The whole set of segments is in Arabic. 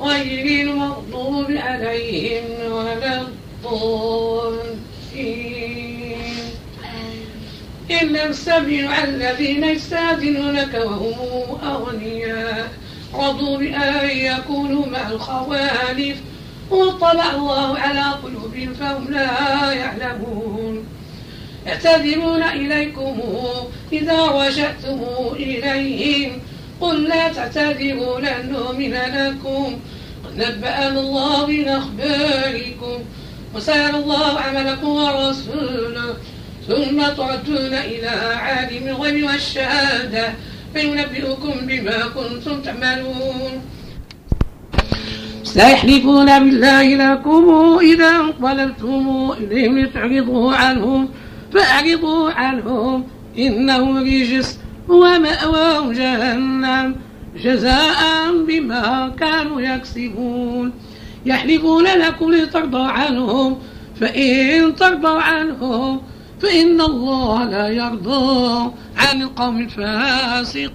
غير المغضوب عليهم ولا الضالين. إن السبيل الذين يستاذنونك وهم أغنياء رضوا بأن يكونوا مع الخوالف. وطلع الله على قلوبهم فهم لا يعلمون. يعتذرون إليكم إذا رجعتم إليهم. قل لا تعتذروا لن نؤمن لكم. نبأنا الله من أخباركم وسيرى الله عملكم ورسوله ثم تردون إلى عالم الغيب والشهادة فينبئكم بما كنتم تعملون. سيحلفون بالله لكم إذا انقلبتم إليهم لتعرضوا عنهم فأعرضوا عنهم إنه رجس ومأواهم جهنم. جزاء بما كانوا يكسبون. يحلفون لكم لترضوا عنهم فإن ترضوا عنهم فإن الله لا يرضى عن القوم الفاسقين.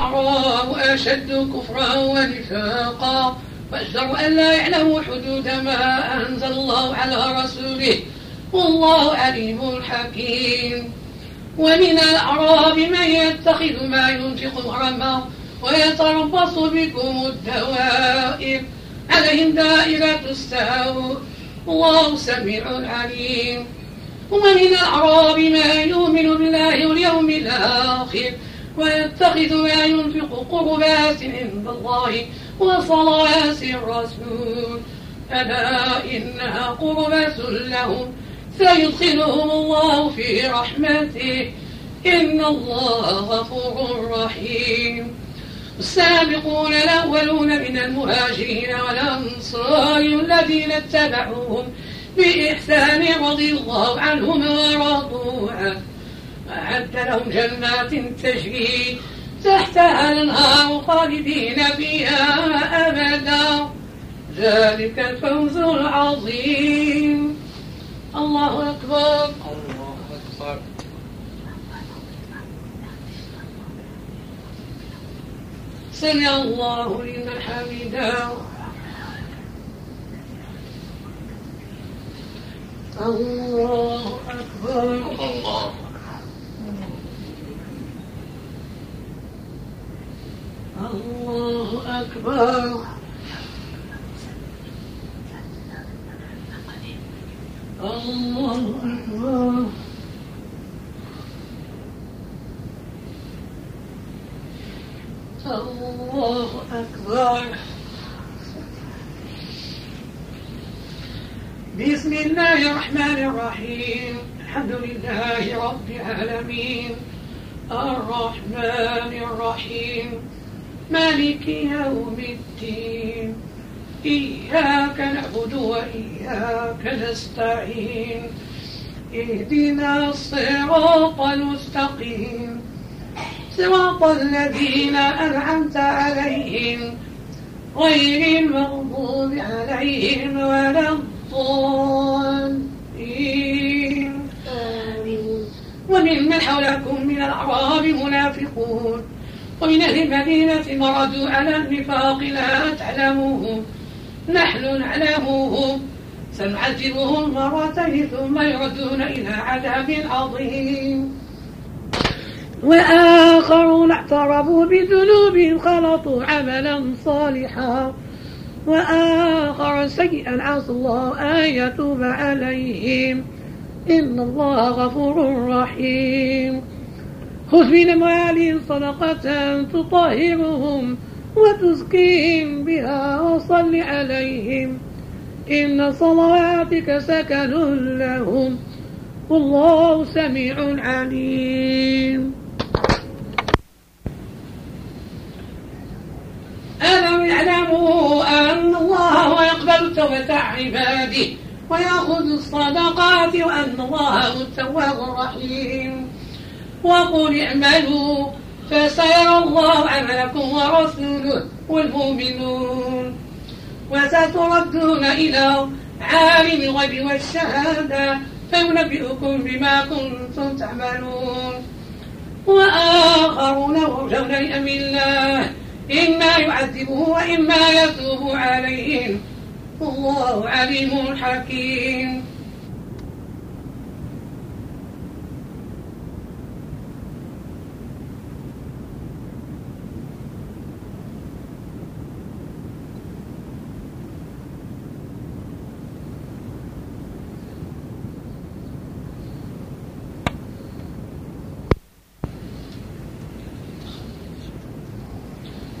الله أشد كفرا ونفاقا. فاجدروا أن لا يعلموا حدود ما أنزل الله على رسوله. والله عليم حكيم. ومن الأعراب من يتخذ ما ينفق محرما ويتربص بكم الدوائر. عليهم دائرة السوء. والله سميع عليم. ومن الأعراب ما يؤمن بالله واليوم الآخر ويتخذ ما ينفق قربات عند الله وصلوات الرسول. ألا إنها قربة لهم سيدخلهم الله في رحمته. إن الله غفور رحيم. السابقون الأولون من المهاجرين والأنصار الذين اتبعوهم بإحسان رضي الله عنهم ورضوا عنه. أعد لهم جنات تجري تحتها الأنهار خالدين فيها أبدا. ذلك الفوز العظيم. الله أكبر. الله أكبر سمع الله لمن حمده. الله أكبر. الله الله أكبر. الله أكبر. الله أكبر بسم الله الرحمن الرحيم. الحمد لله رب العالمين. الرحمن الرحيم. مالك يوم الدين. إياك نعبد وإياك نستعين اهدنا الصراط المستقيم. صراط الذين أنعمت عليهم غير المغضوب عليهم ولا الضالين. وممن حولكم من الأعراب منافقون ومن أهل المدينة مردوا على النفاق لا تعلموهم نحن نعلمهم سنعذبهم مرتين ثم يردون إلى عذاب عظيم. وآخرون اعترفوا بذنوبهم خلطوا عملا صالحا. وآخر سيئا عسى الله أن يتوب عليهم. إن الله غفور رحيم. خذ من أموالهم صدقة تطهرهم. وتزكيهم بها وصل عليهم. إن صلواتك سكن لهم. والله سميع عليم. ألم اعلموا أن الله يقبل توبة عباده ويأخذ الصدقات وأن الله هو التواب الرحيم وقل اعملوا فسيرى الله عملكم ورسوله والمؤمنون. وستردون إلى عالم الغيب والشهادة فينبئكم بما كنتم تعملون. وآخرون مرجون لأمر الله إما يعذبه وإما يتوب عليهم. والله عليم حكيم.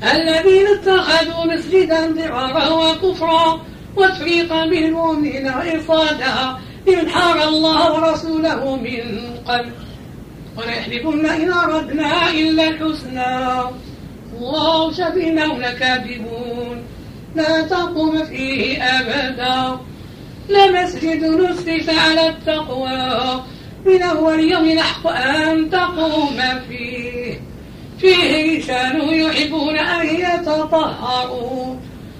الذين اتخذوا مسجدا ضرارا وكفرا وتفريقا بالمؤمنين وإرصادا لينحار الله ورسوله من قبل. وليحلفن إن أردنا إلا الحسنى. الله شبهنا لكاذبون. لا تقوم فيه أبدا. لمسجد نسس على التقوى. من أول يوم نحق أن تقوم فيه. فيه رجال يحبون أن يتطهروا.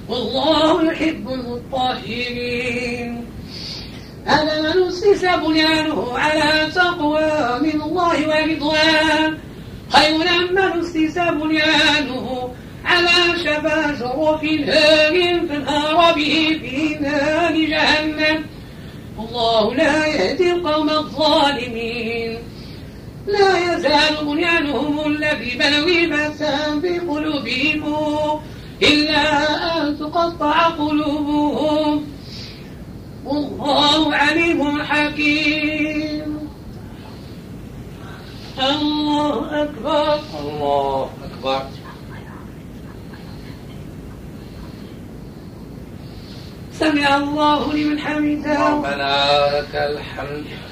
والله يحب المطهرين. هذا من أسس بنيانه على تقوى من الله ورضوان. خير من أسس بنيانه على شفا جرف هار فانهار به في نار جهنم. الله لا يهدي القوم الظالمين. لا يزال بنيانهم الذي بنوا ريبة في قلوبهم إلا أن تقطع قلوبهم. والله عليم حكيم. الله أكبر. الله أكبر. سمع الله لمن حمده. ربنا لك الحمد.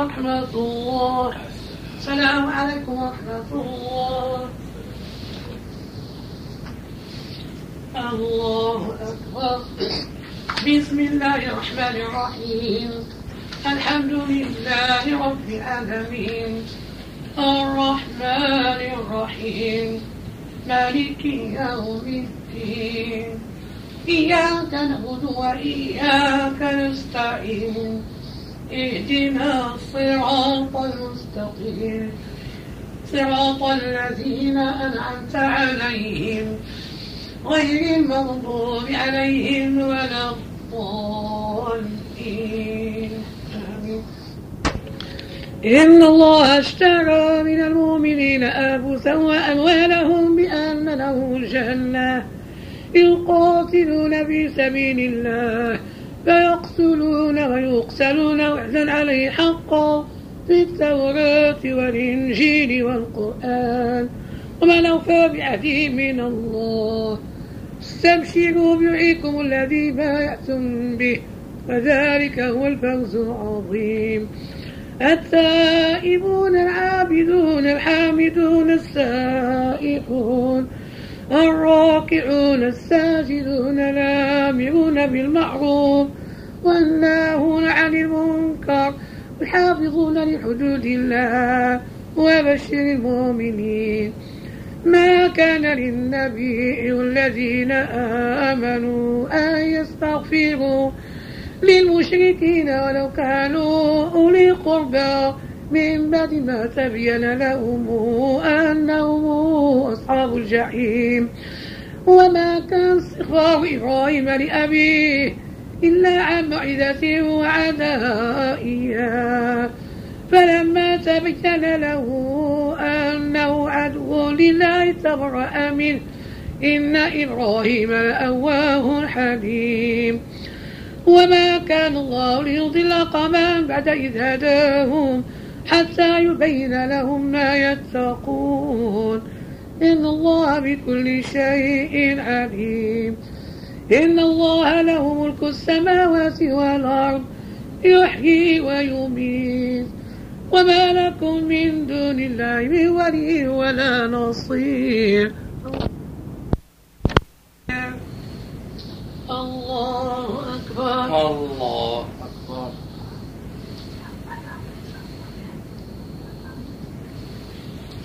ورحمة الله. السلام عليكم ورحمة الله. الله أكبر. بسم الله الرحمن الرحيم. الحمد لله رب العالمين. الرحمن الرحيم. مالك يوم الدين. إياك نعبد وإياك نستعين. اهدنا الصراط المستقيم. صراط الذين أنعمت عليهم غير المغضوب عليهم ولا الضالين. آمين. إن الله اشترى من المؤمنين أنفسهم وأموالهم بأن له الجنة يقاتلون في سبيل الله فيقتلون ويقتلون وعدا عليه حقا في التوراة والإنجيل والقرآن ومن أوفى بعهده من الله. استبشروا بعيكم الذي بايعتم به وذلك هو الفوز العظيم. التائبون العابدون الحامدون السائحون الراكعون الساجدون الآمرون بالمعروف والناهون عن المنكر والحافظون لحدود الله وبشر المؤمنين. ما كان للنبي والذين آمنوا أن يستغفروا للمشركين ولو كانوا أولي قربى. من بعد ما تبين لهم أنهم أصحاب الجحيم. وما كان استغفار إبراهيم لأبيه إلا عن موعظة وعدها إياه فلما تبين له أنه عدو لله تبرأ منه إن إبراهيم لأواه حليم. وما كان الله ليضل قوما بعد إذ هداهم. حتى يبين لهم ما يتقون. إن الله بكل شيء عليم. إن الله له ملك السماوات والأرض يحيي ويميت. وما لكم من دون الله من ولي ولا نصير. الله أكبر. الله أكبر.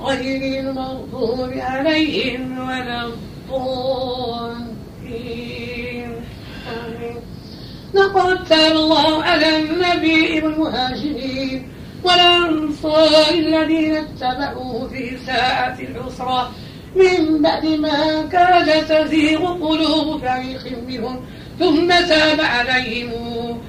غير المغضوب عليهم ولا الضالين. لقد تاب الله على النبي والمهاجرين والأنصار الذين اتبعوه في ساعة العسرة. من بعد ما كاد تزيغ قلوب فريق منهم ثم تاب عليهم.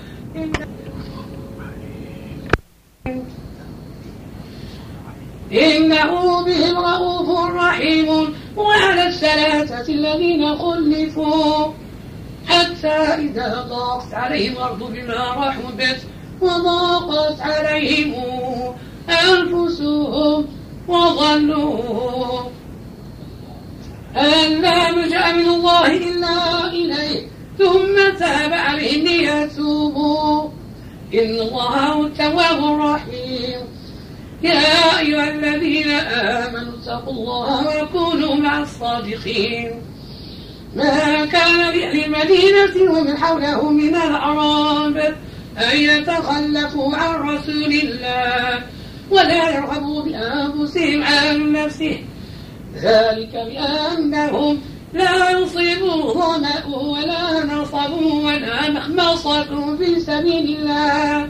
إنه بهم رؤوف رحيم. وعلى الثلاثة الذين خلفوا. حتى إذا ضاقت عليهم الأرض بما رحبت وضاقت عليهم أنفسهم وظنوا أن لا ملجأ من الله إلا إليه. ثم تاب عليهم ليتوبوا. إن الله هو التواب الرحيم. يا أيها الذين آمنوا اتقوا الله وكونوا مع الصادقين. ما كان لأهل المدينة ومن حولهم من الأعراب أن يتخلفوا عن رسول الله ولا يرغبوا بأنفسهم عن نفسه. ذلك بأنهم لا يصيبوا ظمأ ولا نصب ولا مخمصة في سبيل الله.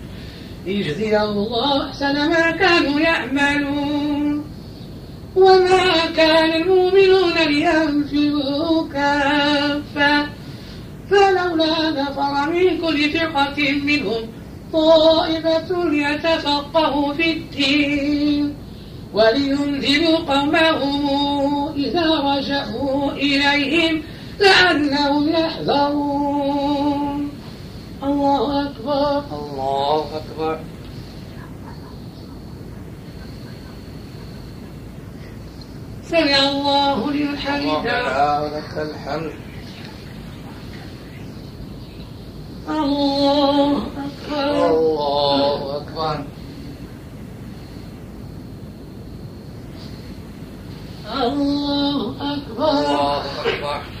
ليجزي الله أحسن ما كانوا يعملون. وما كان المؤمنون لينفروا كافة. فلولا نفر من كل فرقة منهم طائفة ليتفقهوا في الدين. ولينذروا قومهم إذا رجعوا إليهم لعلهم يحذرون. الله أكبر. الله أكبر. سمع الله لمن حمده. ولك الحمد. الله أكبر. الله أكبر. الله أكبر. الله أكبر.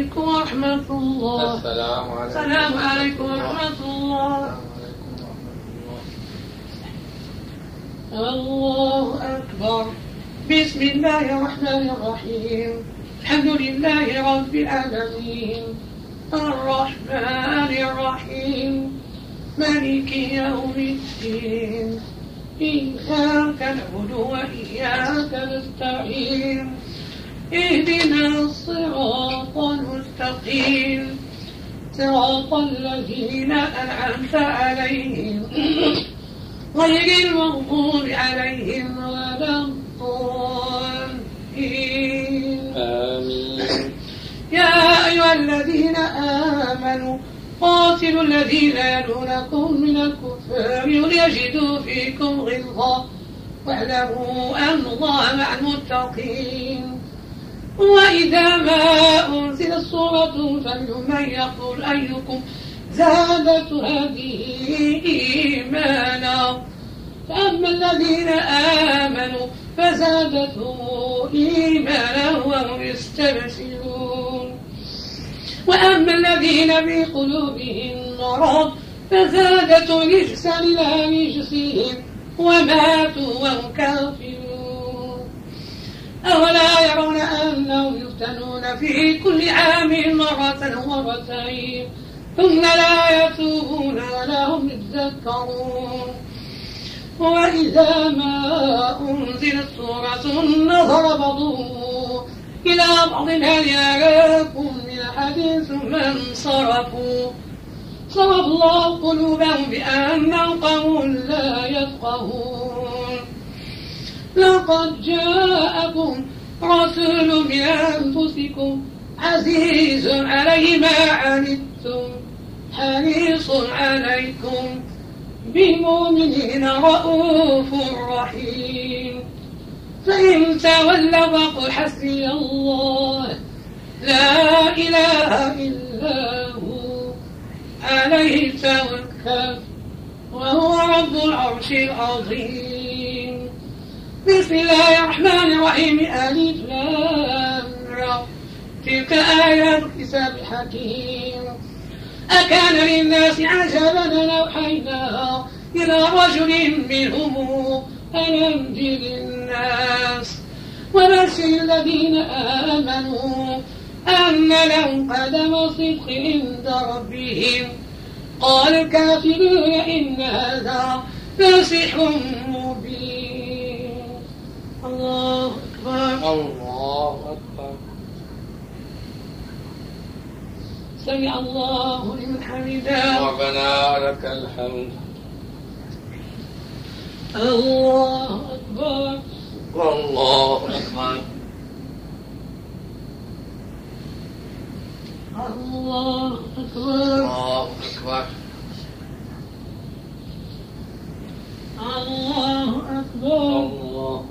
عليكم ورحمة الله. السلام عليكم. السلام عليكم ورحمة الله. السلام عليكم ورحمة الله الله أكبر. بسم الله الرحمن الرحيم. الحمد لله رب العالمين. الرحمن الرحيم. مالك يوم الدين. إياك نعبد وإياك نستعين. اهدنا الصراط المستقيم. صراط الذين أنعمت عليهم. غير المغضوب عليهم ولا الضالين. آمين. يا أيها الذين آمنوا قاتلوا الذين يلونكم من الكفار وليجدوا فيكم غلظة واعلموا أن الله مع المتقين. وإذا ما أنزلت سورة فمنهم من يقول أيكم زادت هذه إيمانا. فأما الذين آمنوا فزادتهم إيمانا وهم يستبشرون. وأما الذين في قلوبهم مرض فزادتهم رجسا إلى رجسهم وماتوا وهم كافرون. أولا يرون أنهم يفتنون في كل عام مرة ومرتين ثم لا يتوبون ولا هم يتذكرون. وإذا ما أنزلت سورة نظر بعضهم إلى بعض هل يراكم من أحد ثم انصرفوا. صرف الله قلوبهم بأنهم قوم لا يفقهون. لقد جاءكم رسول من أنفسكم عزيز عليه ما عنتم حريص عليكم بالمؤمنين رؤوف رحيم. فإن تولوا فقل حسبي الله لا إله إلا هو عليه توكل وهو رب العرش العظيم. بسم الله الرحمن الرحيم. ألف تلك آيات الكتاب الحكيم أكان للناس عجبا أوحينا إلى رجل منهم أن أنذر الناس. وبشر الذين آمنوا أن لهم قدم صدق عند ربهم. قال الكافرون إن هذا لسحر مبين. الله أكبر. الله أكبر. سمع الله لمن حمده. ربنا لك الحمد. الله أكبر. الله أكبر. الله أكبر. الله أكبر. الله أكبر. الله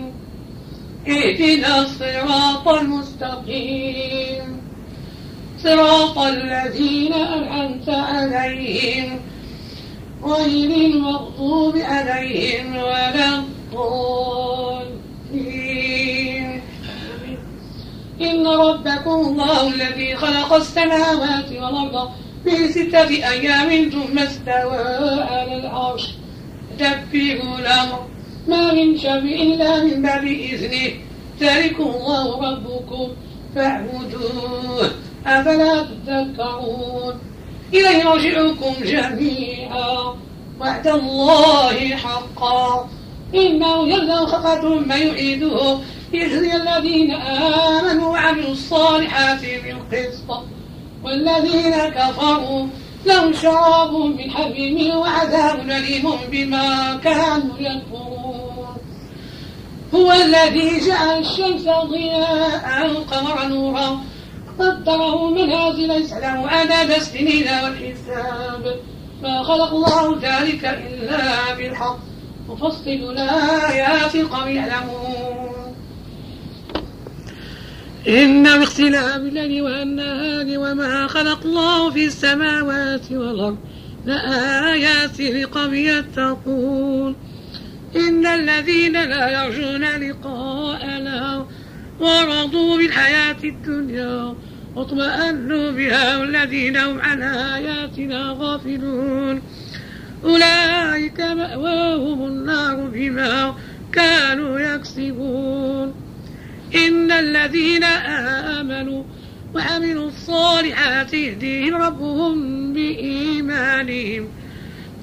اهدنا الصراط المستقيم. صراط الذين أنعمت عليهم غير المغضوب عليهم ولا الضالين. إن ربكم الله الذي خلق السماوات والأرض في ستة أيام ثم استوى على العرش. دبروا الأمر ما من شر إلا من بعد إذنه. ذلك الله ربكم. فاعبدوه. أفلا تذكرون. إليه مرجعكم جميعا. وعد الله حقا. إنه يبدأ الخلق ثم يعيده ليجزي الذين آمنوا وعملوا الصالحات بالقسط. والذين كفروا لهم شراب من حميم وعذاب أليم بما كانوا يكفرون. هو الذي جعل الشمس ضياء القمر نورا قدره منازل يسلم عدد السنين والحساب. ما خلق الله ذلك إلا بالحق مفصل الآيات قوم يعلمون إن باختلاف الليل والنهار وما خلق الله في السماوات والأرض لآيات لقوم يتقون. إن الذين لا يرجون لقاءنا ورضوا بالحياة الدنيا واطمأنوا بها والذين هم عن آياتنا غافلون أولئك مأواهم النار بما كانوا يكسبون إن الذين آمنوا وعملوا الصالحات يهديهم ربهم بإيمانهم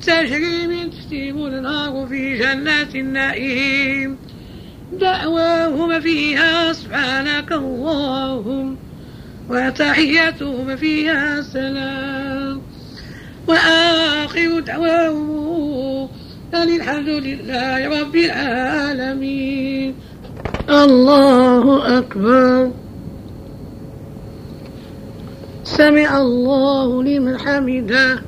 تجري من تحتهم النار في جنات النعيم. دعواهم فيها سبحانك اللهم وتحيتهم فيها سلام. وآخر دعواهم أن الحمد لله رب العالمين. الله أكبر. سمع الله لمن حمده.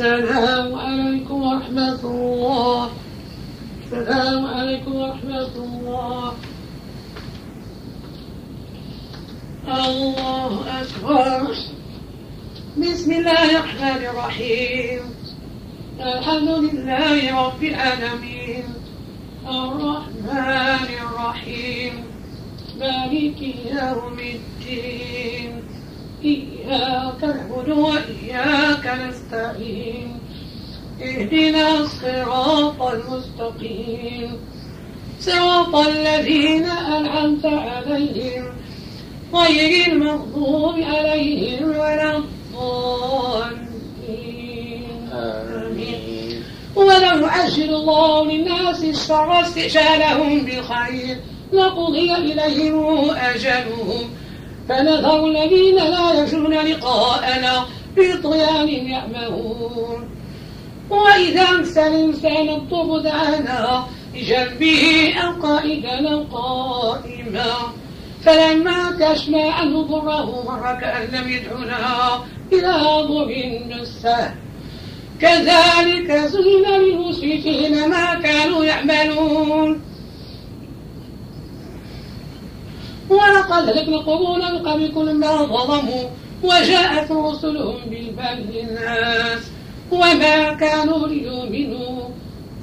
السلام عليكم ورحمة الله. السلام عليكم ورحمة الله. الله أكبر. بسم الله الرحمن الرحيم. الحمد لله رب العالمين. الرحمن الرحيم. مالك يوم الدين. إياك نعبد وإياك نستعين اهدنا الصراط المستقيم. صراط الذين أنعمت عليهم غير المغضوب عليهم ولا الضالين. آمين. ولو يعجل الله للناس الشر استعجالهم بالخير لقضي إليهم أجلهم. فنذر الذين لا يرجون لقاءنا في طغيانهم يعمهون. وإذا مس الإنسان الضر دعانا لجنبه أو قائدا أو قائما فلما كشفنا عنه ضره مر كأن لم يدعنا إلى ضر مسه كذلك زين للمسرفين ما كانوا يعملون. ولقد هلكنا قرونا من قبلكم لما ظلموا وجاءت رسلهم بالبينات وما كانوا ليؤمنوا.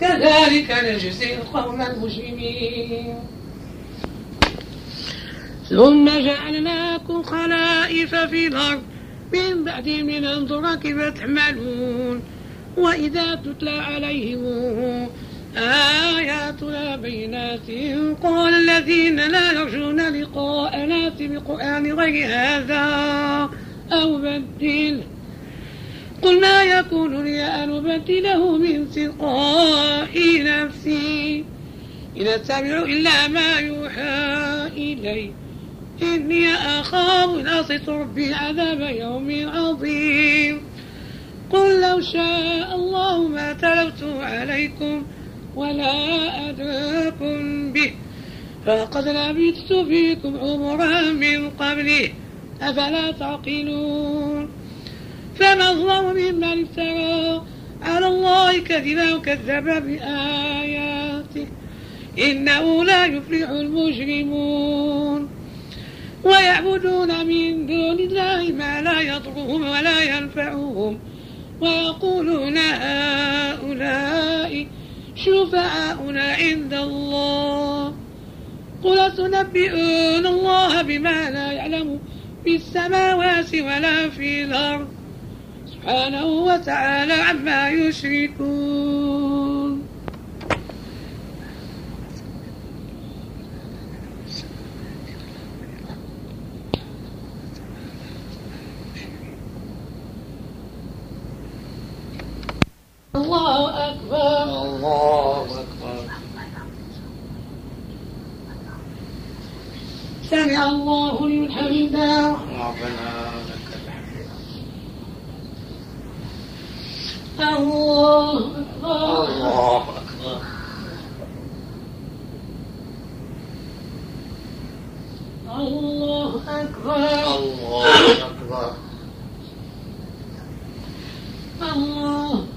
كذلك نجزي القوم المجرمين. ثم جعلناكم خلائف في الأرض. من بعد من انظر كيف تحملون وإذا تتلى عليهم آياتنا بينات. قال الذين لا يرجون لقاءنا بقرآن غير هذا. أو بدل. قل ما يكون لي أن أبدله من تلقاء نفسي. إن أتبع إلا ما يوحى إلي. إني أخاف إن عصيت ربي عذاب يوم عظيم. قل لو شاء الله ما تلوت عليكم ولا أدراكم به. فقد لبثت فيكم عمرا من قبله أفلا تعقلون؟ فمن ظلم ممن افترى على الله كذبا وكذب بآياته. إنه لا يفلح المجرمون. ويعبدون من دون الله ما لا يضرهم ولا ينفعهم. ويقولون هؤلاء شفعاؤنا عند الله. قل تنبئون الله بما لا يعلم في السماوات ولا في الأرض؟ سبحانه وتعالى عما يشركون. الله أكبر. الله أكبر. سمع الله حمده. ربنا لك الحمد. الله أكبر. الله أكبر. الله أكبر. الله أكبر. الله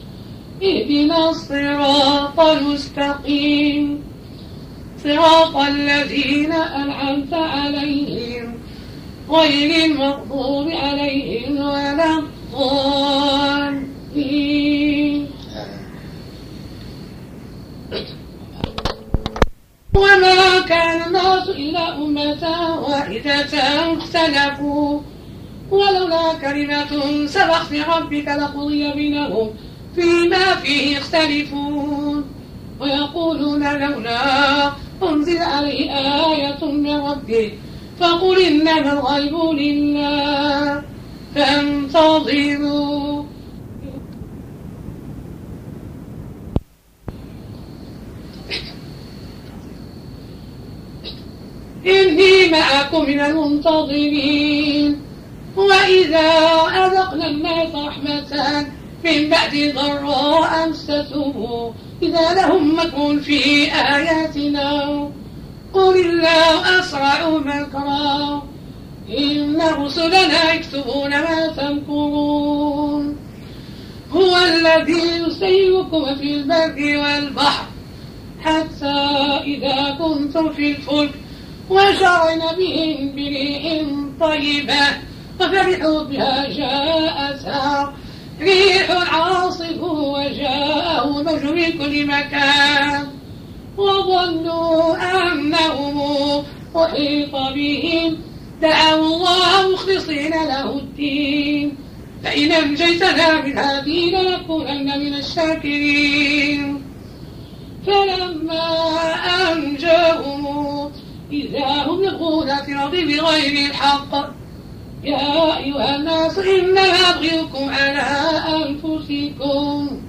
اهدنا الصراط المستقيم. صراط الذين أنعمت عليهم. غير المغضوب عليهم ولا الضالين. وما كان الناس إلا أمة واحدة اختلفوا. ولولا كلمة سبقت ربك لقضي بينهم. فيما فيه يختلفون ويقولون لولا أنزل عليه آية من ربه فقل إنما الغيب لله فانتظروا. إني معكم من المنتظرين. وإذا أذقنا الناس رحمة من بعد ضراء أمستهم إذا لهم مكر في آياتنا. قل الله أسرع مكرا إن رسلنا يكتبون ما تمكرون. هو الذي يسيركم في البر والبحر حتى إذا كنتم في الفلك وشرن بهم بريح طيبة وفرحوا بها جاءتها ريح عاصف وجاءه موج من كل مكان وظنوا أنهم أحيط بهم. دعوا الله مخلصين له الدين. فإن أنجيتنا من هذه لنكونن من الشاكرين. فلما أنجاهم إذا هم يبغون في الأرض بغير الحق يا أيها الناس إنما أبغيكم على أنفسكم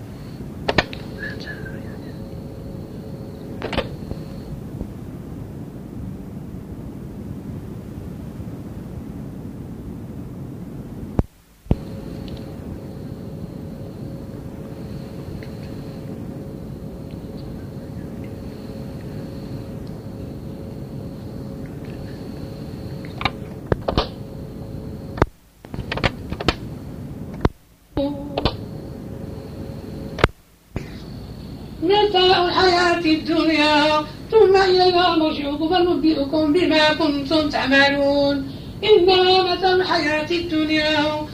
متاع الحياة الدنيا ثم إلينا مرجعكم فننبئكم بما كنتم تعملون. إنما متاع الحياة الدنيا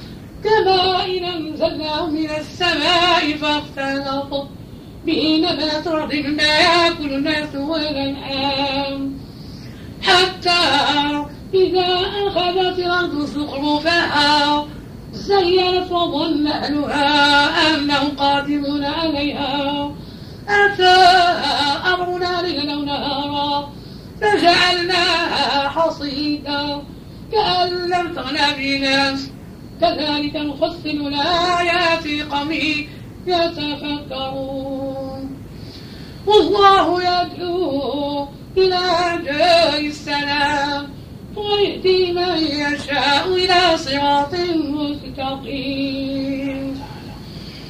كما إن أنزلناه من السماء فاختلط به نبات الأرض مما يأكل الناس والأنعام. حتى إذا أخذت الأرض زخرفها زينت وظن أهلها أنهم قادرون عليها. أتى أمرنا ليلا أو نهارا فجعلناها حصيدا كأن لم تغن بالناس كذلك نفصل الآيات لقوم يتفكرون. والله يدعو إلى دار السلام ويهدي من يشاء إلى صراط مستقيم.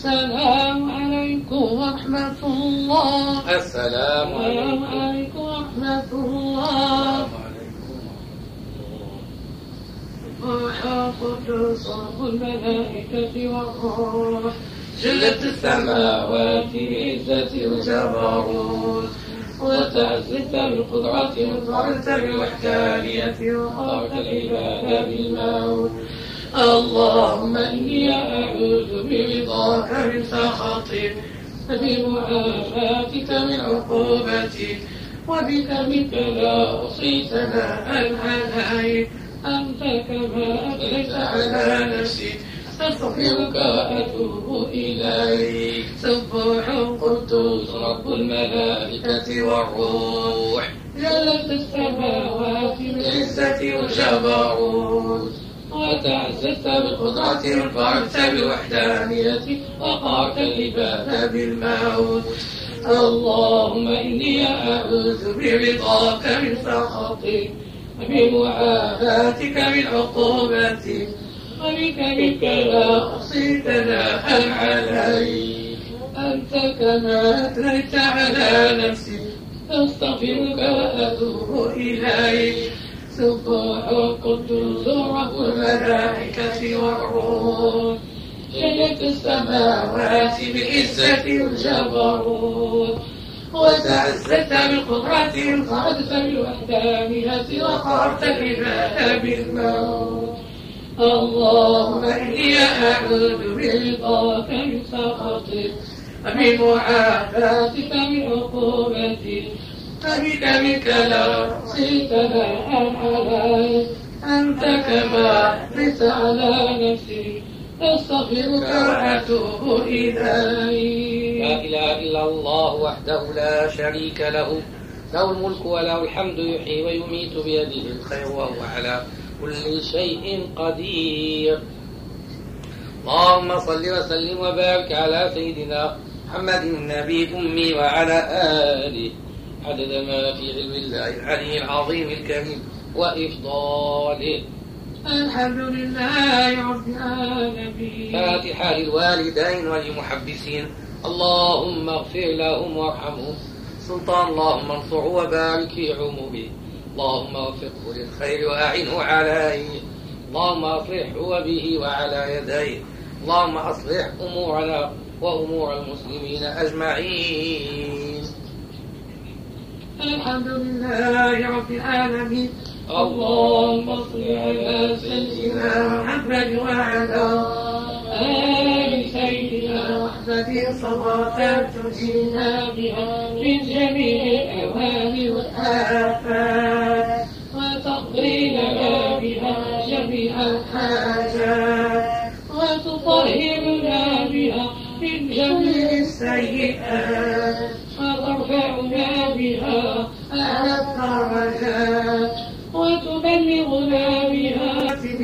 السلام عليكم ورحمة الله. السلام عليكم. ورحمة الله. روح القدس رب الملائكة والروح. جلت السماوات بعزة الجبروت. وتعزت بالقدرة وانفعلت بالوحدانية وقرت العباد بالموت. اللهم إني أعوذ برضاك من سخطك بمعافاتك من عقوبتك وبك منك لا أحصي ثناء عليك أنت كما أثنيت على نفسي أستغفرك وأتوب إليك. سبح قدوس رب الملائكة والروح. جلت السماوات بعزة وجبروت. وتعززت بالقدرة وانفعلت بالوحدانية وقعت العباد بالموت. اللهم إني أعوذ برضاك من سخطك وبمعافاتك من عقوبتك وبك منك لا أحصي ثناء عليك. أنت كما أثنيت على نفسي أستغفرك وأتوب إليك. سبح القدوس رب الملائكة والروح. جلت السماوات بعزة الجبروت وتعزت بالقدرة انقعدت بالوحدانية وقهرت العباد بالموت. اللهم إني أعوذ برضاك من سخطك وبمعافاتك من عقوبتك. فبك منك لا ثناء عليك أنت كما أثنيت على نفسي أستغفرك وأتوب إليك. لا إله إلا الله وحده لا شريك له له الملك وله الحمد يحيي ويميت بيده الخير وهو على كل شيء قدير. اللهم صل وسلم وبارك على سيدنا محمد النبي الأمي وعلى آله. عدد ما في علم الله العلي العظيم الكريم وإفضاله. الحمد لله رب العالمين. فاتحة للوالدين وللمحبسين اللهم اغفر لهم وارحمهم. سلطان اللهم انصره وبارك في عمره اللهم وفقه للخير وأعنه عليه. اللهم أصلحه وبه وعلى يديه. اللهم أصلح أمورنا وأمور المسلمين أجمعين. الحمد لله رب العالمين. اللهم صل على سيدنا محمد وعلى آل سيدنا محمد صلاة تجينا بها من جميع الأهوال والآفات. وتقضي لنا بها جميع الحاجات. وتطهرنا بها من جميع السيئات. تذكرنا وتبلغنا بآياته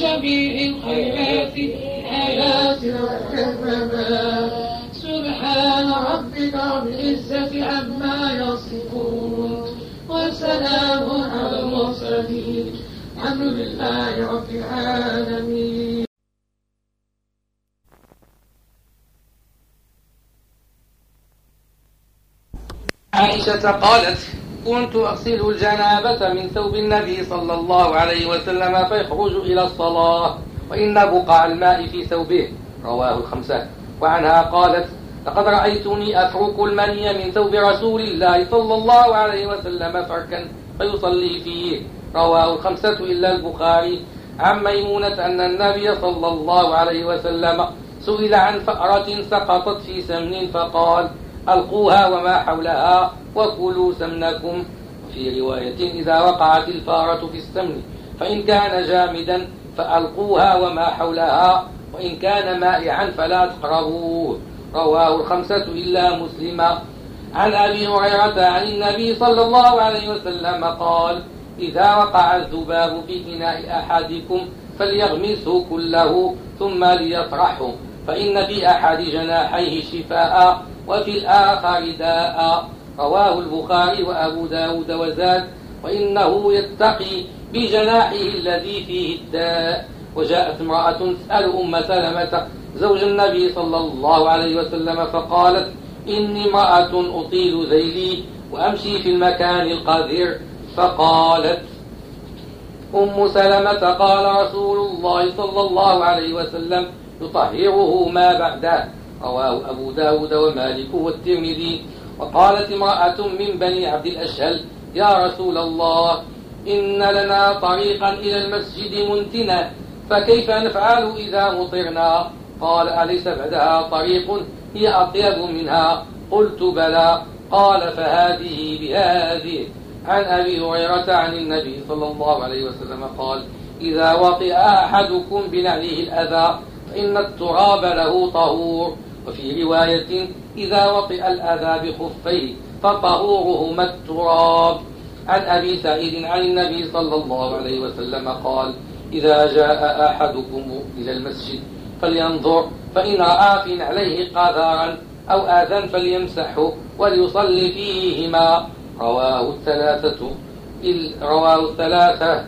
جميع الخيرات. الآيات والكرمات سبحان ربك رب العزة عما يصفون. وسلام على المرسلين. الحمد لله رب العالمين. عائشة قالت كنت أغسل الجنابة من ثوب النبي صلى الله عليه وسلم فيخرج إلى الصلاة وإن بقع الماء في ثوبه. رواه الخمسة. وعنها قالت لقد رأيتني أفرك المني من ثوب رسول الله صلى الله عليه وسلم فركا فيصلي فيه. رواه الخمسة إلا البخاري. عن ميمونة أن النبي صلى الله عليه وسلم سئل عن فأرة سقطت في سمن فقال ألقوها وما حولها وكلوا سمنكم. في رواية إذا وقعت الفارة في السمن فإن كان جامدا فألقوها وما حولها وإن كان مائعا فلا تقربوه. رواه الخمسة إلا مسلما عن أبي هريرة عن النبي صلى الله عليه وسلم قال إذا وقع الذباب في إناء أحدكم فليغمسه كله ثم ليطرحه فإن في أحد جناحيه شفاء وفي الآخر داء. رواه البخاري وأبو داود وزاد. وإنه يتقي بجناحه الذي فيه الداء. وجاءت امرأة تسأل أم سلمة زوج النبي صلى الله عليه وسلم فقالت إني امرأة أطيل ذيلي وأمشي في المكان القذر. فقالت أم سلمة قال رسول الله صلى الله عليه وسلم يطهره ما بعده. رواه أبو داود ومالك والترمذي. وقالت امرأة من بني عبد الأشهل يا رسول الله إن لنا طريقا إلى المسجد منتنا فكيف نفعل إذا مطرنا؟ قال أليس بعدها طريق؟ هي أطيب منها. قلت بلى. قال فهذه بهذه. عن أبي هريرة عن النبي صلى الله عليه وسلم قال إذا وطئ أحدكم بنعله الأذى فإن التراب له طهور. وفي رواية إذا وطئ الأذى بخفيه فطهورهما التراب. عن أبي سعيد عن النبي صلى الله عليه وسلم قال إذا جاء أحدكم إلى المسجد فلينظر فإن رأى في نعليه قذارا أو آذى فليمسحه وليصلي فيهما. رواه الثلاثة رواه الثلاثة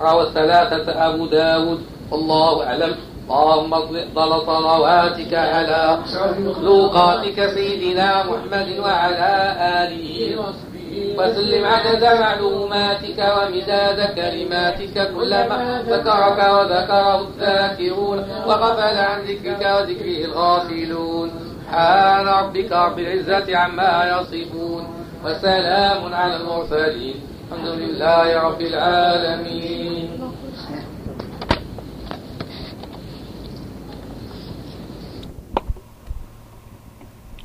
رواه الثلاثة أبو داود والله أعلم. اللهم اطلق صلواتك على مخلوقاتك سيدنا محمد وعلى آله وسلم عدد معلوماتك ومداد كلماتك كلما ذكرك وذكره الذاكرون وغفل عن ذكرك وذكره الغافلون. سبحان ربك رب العزة عما يصفون وسلام على المرسلين. الحمد لله رب العالمين.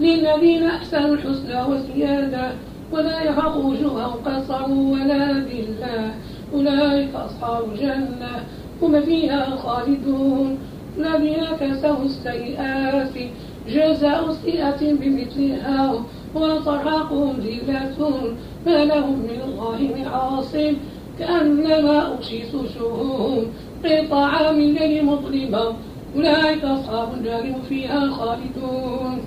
للذين أحسنوا الحسنى وزيادة ولا يخاف وجوههم قصر ولا ذلة. أولئك أصحاب الجنة هم فيها خالدون. الذين كسوا السيئات جزاء سيئة بمثلها وترهقهم ذلة. ما لهم من الله من عاصم كأنما أغشيت وجوههم قطعا من ليل مظلمة أولئك أصحاب النار فيها خالدون.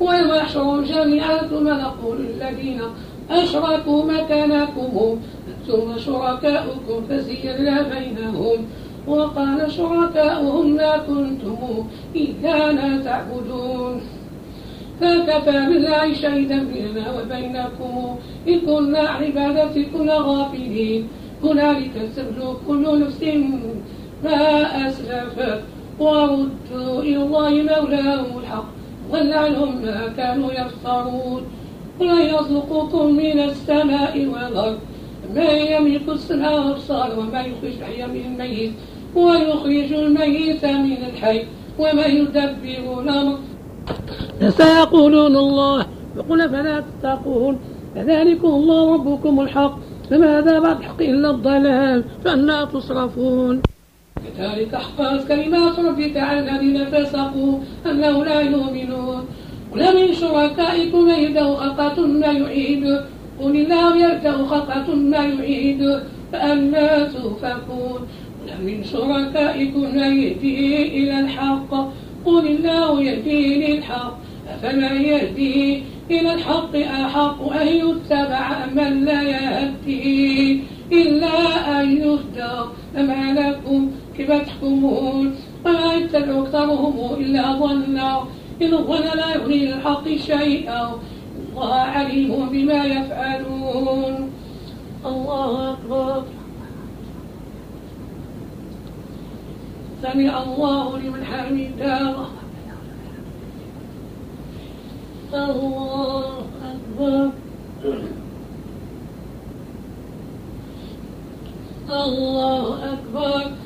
ويوم يحشرهم جميعا ثم نقول الذين أشركوا مكانكم. ثم شركاؤكم فزينا بينهم. وقال شركاؤهم ما كنتم إيانا تعبدون. فكفى بالله شهيدا بيننا وبينكم. إن كنا عن عبادتكم غافلين هنالك تبلو كل نفس ما أسلفت. وردوا إلى الله مولاهم الحق ضل عنهم ما كانوا يفترون. ولا يرزقكم من السماء والأرض؟ من يملك السمع والأبصار وما يخرج الحي من الميت؟ ويخرج الميت من الحي وما يدبر الأمر. فسيقولون الله فقل فلا تتقون؟ فذلكم الله ربكم الحق فماذا بعد الحق إلا الضلال فأنا تصرفون. كذلك حقت كلمات ربك على الذين فسقوا أنه لا يؤمنون. قل من شركائكم من يبدأ خلقة ثم يعيد. قل الله يبدأ خلقة ثم يعيد. فأنا تؤفكون. قل من شركائكم من يهدي إلى الحق. قل الله يهدي للحق أفمن يهدي إلى الحق أحق أن يتبع من لا يهدي إلا أن يهدى. فما لكم كيف تحكمون وما يتبع أكثرهم إلا ظنا. إن الظن لا يغني الحق شيئا. الله عليم بما يفعلون. الله أكبر. سمع الله لمن حمده. الله أكبر. الله أكبر.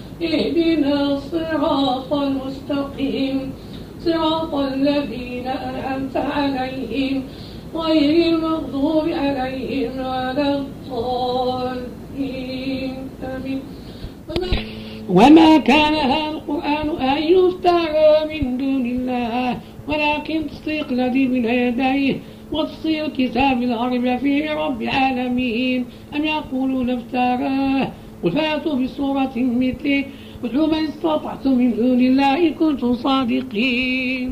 اهدنا الصراط المستقيم. صراط الذين أنعمت عليهم غير المغضوب عليهم ولا الضالين. آمين. وما كان هذا القرآن أن يفترى من دون الله ولكن تصديق الذي من يديه وتصير كتاب الغرب فيه رب العالمين. أم يقولون افتراه؟ قل فاتوا بصورة مثله وادعوا من استطعتم من دون الله إن كنتم صادقين.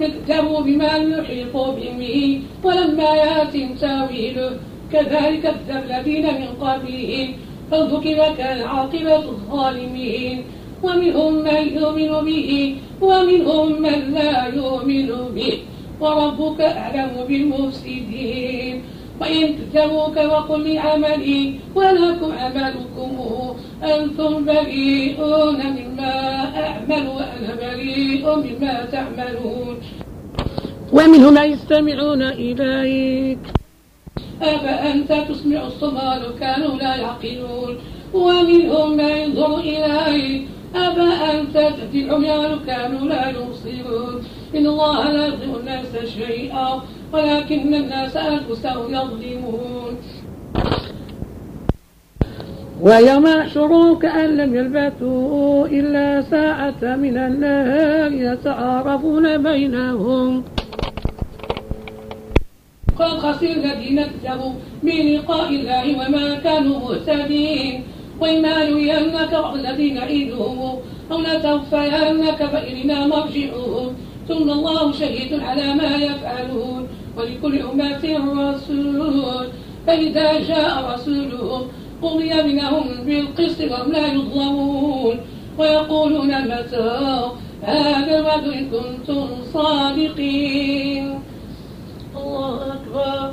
اكتبوا بما يحيط بعلمه ولما ياتهم تأويله. كذلك كذب الذين من قبلهم. فانظر كيف كان عاقبة الظالمين. ومنهم من يؤمن به ومنهم من لا يؤمن به. وربك أعلم بالمفسدين. وإن كذبوك وقل لعملي ولكم عملكم أنتم بريئون مما أعمل وأنا بريء مما تعملون. ومنهم من يستمعون إليك. أفأنت تسمع الصمال كانوا لا يعقلون. ومنهم من ينظر إليك. أفأنت تهدي العميان كانوا لا يبصرون. إن الله لا يظلم الناس شيئا ولكن الناس أنفسهم يظلمون. ويوم يحشرون كأن لم يلبثوا إلا ساعة من النهار يتعارفون بينهم. قد خسر الذين كذبوا بلقاء الله وما كانوا مهتدين. وإما نرينك بعض الذين نعيدهم أو نتوفينك فإلينا مرجعهم ثم الله شهيد على ما يفعلون ولكل أمة رسول فإذا جاء رسولهم قضي بينهم بالقسط وهم لا يظلمون. ويقولون متى هذا الوعد إن كنتم صادقين. الله أكبر.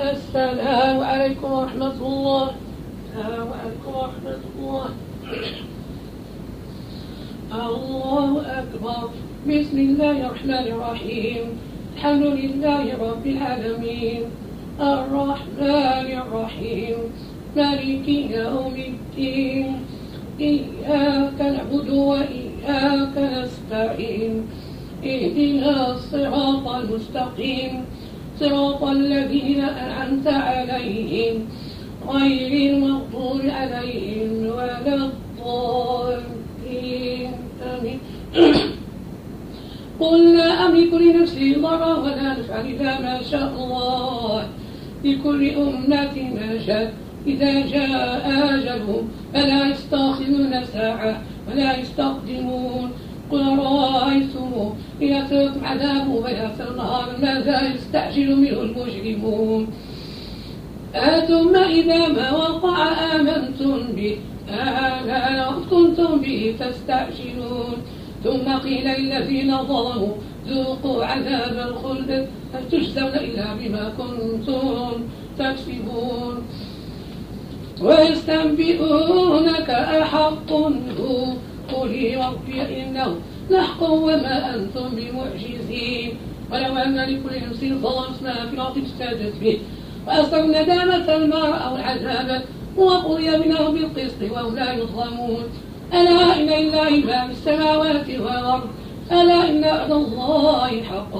السلام عليكم ورحمة الله. السلام عليكم ورحمة الله. الله أكبر. بسم الله الرحمن الرحيم. الحمد لله رب العالمين. الرحمن الرحيم. مالك يوم الدين. إياك نعبد وإياك نستعين. اهدنا الصراط المستقيم. صراط الذين أنعمت عليهم غير المغضوب عليهم ولا الضالين. آمين. قل لا أملك لنفسي ضرا ولا نفعا إلا ما شاء الله. لكل أمة ما شاء. إذا جاء أجلهم فلا يستأخرون ساعة ولا يستقدمون. قل رأيتم إن أتاكم عذاب. بيات النهار ماذا يستعجل منه المجرمون. أثم إذا ما وقع آمنتم به. آلا كنتم به تستعجلون. ثم قيل للذين ظلموا ذوقوا عذاب الخلد. هل تجزون إلا بما كنتم تكسبون؟ ويستنبئونك أحق هو قل ربي إنه لحق وما أنتم بمعجزين. ولو أن لكل نفس ظلمت ما في الأرض افتدت به. وأصدر الندامة الماء أو العذاب. وقضي بينهم بالقسط وهم لا يظلمون. ألا إن لله ما في السماوات والأرض؟ ألا إن وعد الله حق.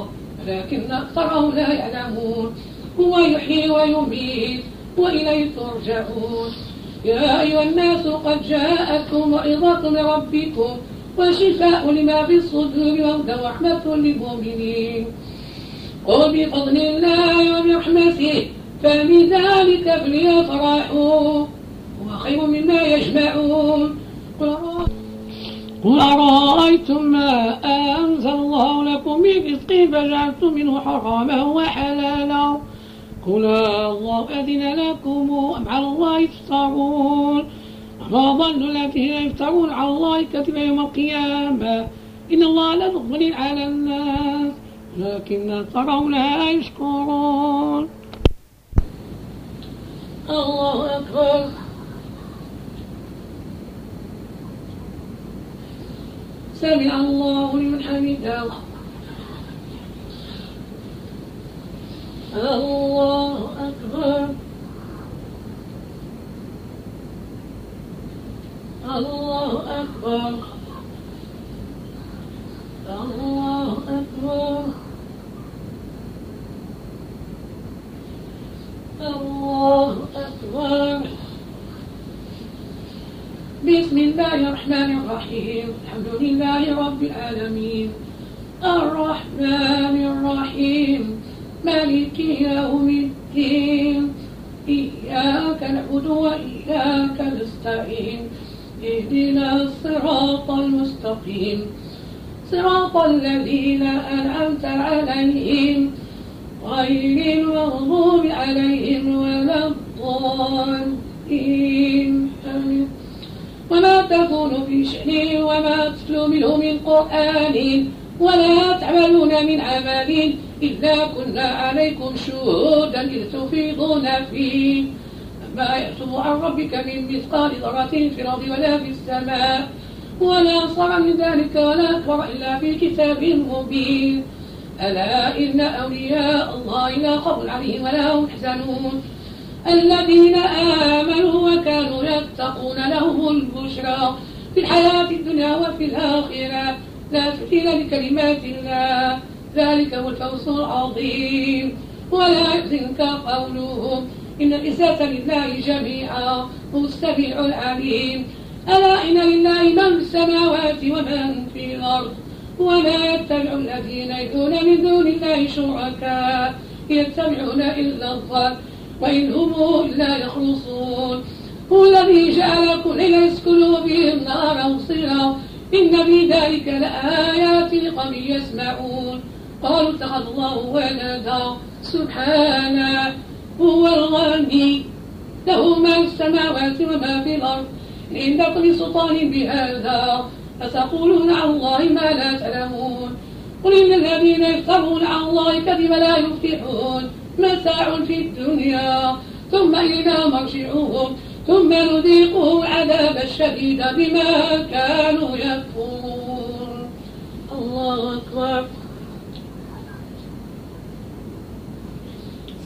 ولكن أكثرهم لا يعلمون. هو يحيي ويميت. وإليه ترجعون. يا أيها الناس قد جاءتكم موعظة من ربكم وشفاء لما في الصدور وهدى ورحمة للمؤمنين. قل بفضل الله وبرحمته فبذلك فليفرحوا. خير مما يجمعون. قل أرأيتم ما أنزل الله لكم من رزق فجعلتم منه حراما وحلالا؟ قل الله أذن لكم أم على الله تفترون وما ظن الذين يفترون على الله كتب يوم القيامة إن الله لا يغفر على الناس لكن ترون لا يشكرون. الله أكبر. سمع الله لمن حمده. الله أكبر. الله أكبر. الله أكبر. الله أكبر. بسم الله الرحمن الرحيم. الحمد لله رب العالمين. الرحمن الرحيم. مالك يوم الدين. إياك نعبد وإياك نستعين. اهدنا الصراط المستقيم. صراط الذين أنعمت عليهم. غير المغضوب عليهم ولا الضالين. وما تكون في شأن وما تتلو منه من قرآن. ولا تعملون من عمل. إلا كنا عليكم شهودا إذ تفيضون فيه ما يأتوا عن ربك من مثقال ذرة في الأرض ولا في السماء ولا أصغر من ذلك ولا أكبر إلا في كتاب مبين ألا إن أولياء الله لا خوف عليهم ولا هم يحزنون الذين آمنوا وكانوا يتقون لهم البشرى في الحياة الدنيا وفي الآخرة لا تبديل لكلمات الله ذلك هو الفوز العظيم. ولا يحزنك قولهم إن العزة لله جميعا هو السميع العليم ألا إن لله من في السماوات ومن في الأرض؟ وما يتبع الذين يدعون من دون الله شركاء يتبعون إلا الظن وإن هم إلا يخلصون. هو الذي جعلكم ليسكنوا به النار وصلا إن في ذلك لآيات لقوم يسمعون. قالوا اتخذ الله ولدا. سبحانه هو الغني. له ما في السماوات وما في الأرض. إن عندكم سلطان بهذا. فتقولون على الله ما لا تعلمون. قل إن الذين يفترون على الله كذب لا يفلحون. متاع في الدنيا. ثم إلى مرجعهم. ثم نذيقهم العذاب الشديد بما كانوا يكفرون. الله أكبر.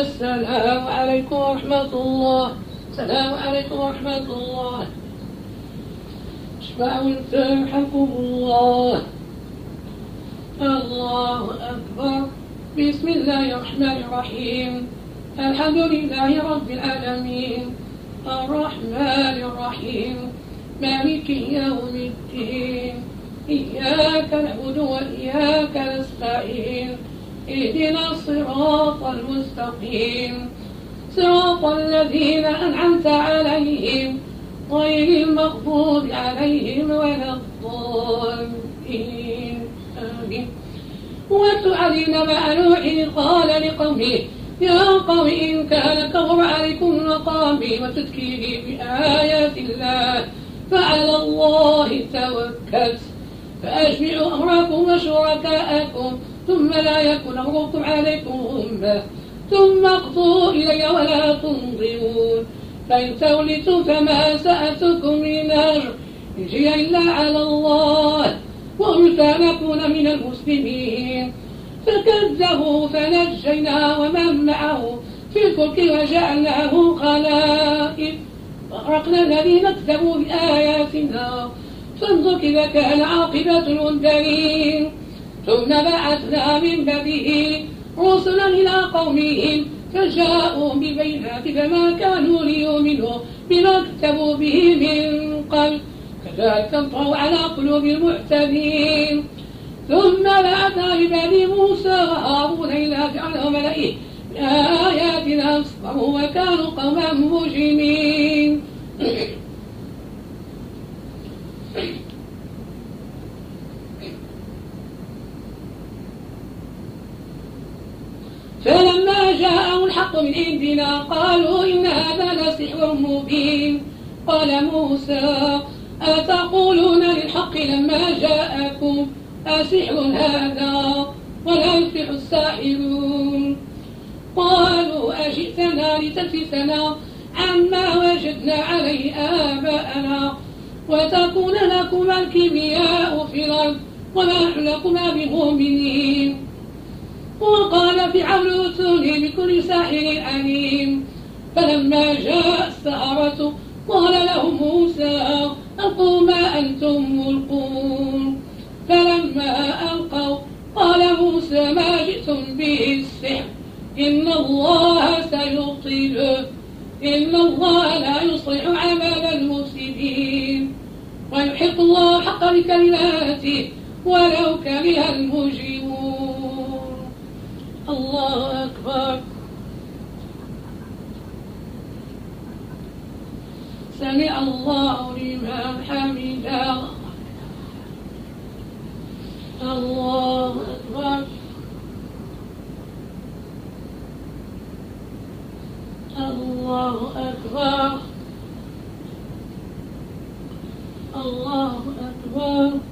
السلام عليكم ورحمة الله. السلام عليكم ورحمة الله. اشفعوا يرحمكم الله. الله أكبر. بسم الله الرحمن الرحيم. الحمد لله رب العالمين. الرحمن الرحيم. مالك يوم الدين. إياك نعبد وإياك نستعين. اهدنا الصراط المستقيم. صراط الذين أنعمت عليهم غير المغضوب عليهم ولا الضالين. آمين. واتل مع نوح قال لقومه يا قوم إن كان كبر عليكم مقامي وتذكيري بآيات الله فعلى الله توكلت فأجمعوا أمركم وشركاءكم ثم لا يكن أمركم عليكم ثم اقضوا إلي ولا تنظرون. فإن تولتوا فما سألتكم من أجر إجي إلا على الله. أن أكون من المسلمين. فكذبوا فنجينا ومن معه. في الفلك وجعلناه خلائف. وأغرقنا الذين كذبوا بآياتنا. فانظر كيف كان عاقبة المنذرين. ثم بعثنا من بعده رسلا إلى قومهم فجاءوا ببينات فما كانوا ليؤمنوا بما كتبوا به من قبل. كذلك نطروا على قلوب المعتدين. ثم بعثنا ببني موسى وهارون إلى فرعون وملئه بآياتنا أصبروا وكانوا قوما مجرمين. فلما جاءهم الحق من عندنا قالوا إن هذا لسحر مبين. قال موسى أتقولون للحق لما جاءكم أسحر هذا ولا يفلح الساحرون؟ قالوا أجئتنا لتلفتنا عما وجدنا عليه آباءنا وتكون لكما الكيمياء في الأرض وما نحن لكما بمؤمنين وقال فرعون ائتوني بكل ساحر عليم فلما جاء السحرة قال لهم موسى ألقوا ما أنتم ملقون. فلما ألقوا قال موسى ما جئتم به السحر إن الله سيبطله إن الله لا يصلح عمل المفسدين. ويحق الله حق بكلماته ولو كره المجرمون. الله أكبر. سمع الله لمن حمده. الله أكبر. الله أكبر. الله أكبر.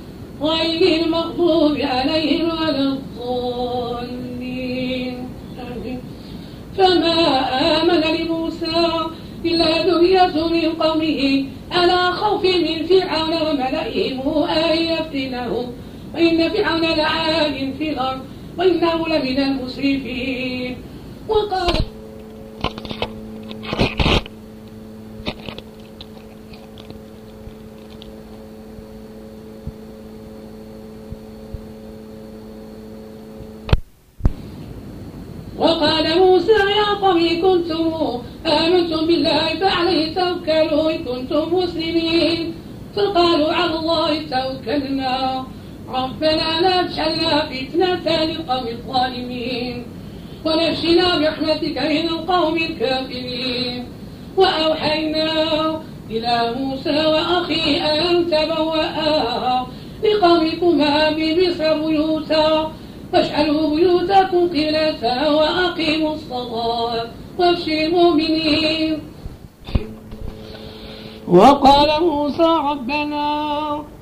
غير المغضوب عليهم ولا الضالين. فما آمن لموسى إلا ذرية من قومه على خوف من فرعون وملئهم أن يفتنهم. وإن فرعون لعال في الأرض وإنه لمن المسرفين. وقال قومي كنتم آمنتم بالله فعليه توكلوا إن كنتم مسلمين. فقالوا على الله توكلنا. ربنا لا تجعلنا فتنة للقوم الظالمين. ونجنا برحمتك من القوم الكافرين. وأوحينا إلى موسى وأخيه أن تبوأ لقومكما بمصر بيوتا. واجعلوا بيوتكم قبلة وأقيموا الصلاة وابشر المؤمنين. وقال موسى ربنا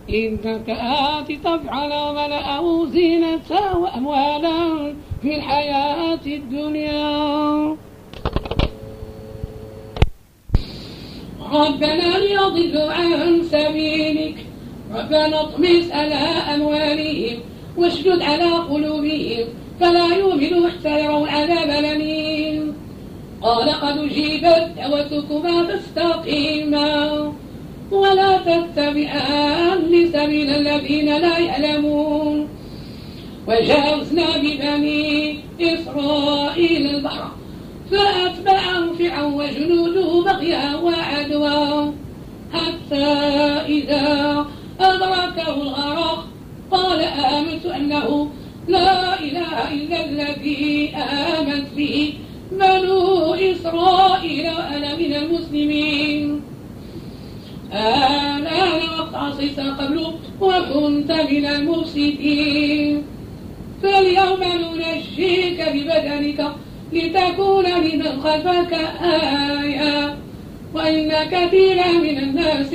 إنك آت تفعل ملأه زينة وأموالا في الحياة الدنيا. ربنا ليضلوا عن سبيلك. ربنا اطمس على أموالهم واشدد على قلوبهم فلا يؤمنوا حتى يروا العذاب الأليم. قال قد أجيبت دعوتكما فاستقيما ولا تتبعان سبيل الذين لا يعلمون. وجاوزنا ببني إسرائيل البحر فأتبعهم فرعون وجنوده بغيا وعدوا حتى إذا أدركه الغرق قال آمنت أنه لا إله إلا الذي آمنت به بنو إسرائيل وأنا من المسلمين. آلان وقت عصيت قبل وكنت من المفسدين. فاليوم ننجيك ببدنك لتكون لمن خلفك آية. وإن كثيرا من الناس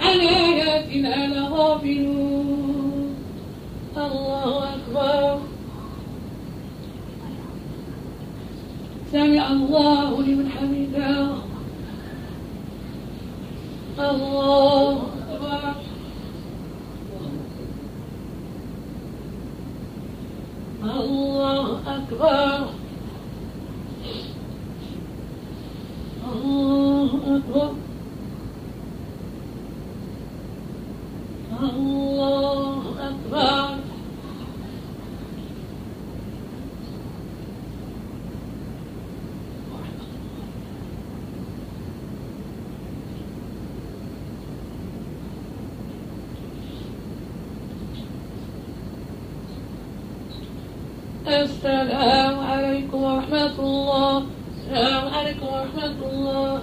عن آياتنا لغافلون. الله أكبر. سمع الله لمن حمده. الله أكبر. الله أكبر. الله أكبر. الله أكبر السلام عليكم ورحمة الله السلام عليكم ورحمة الله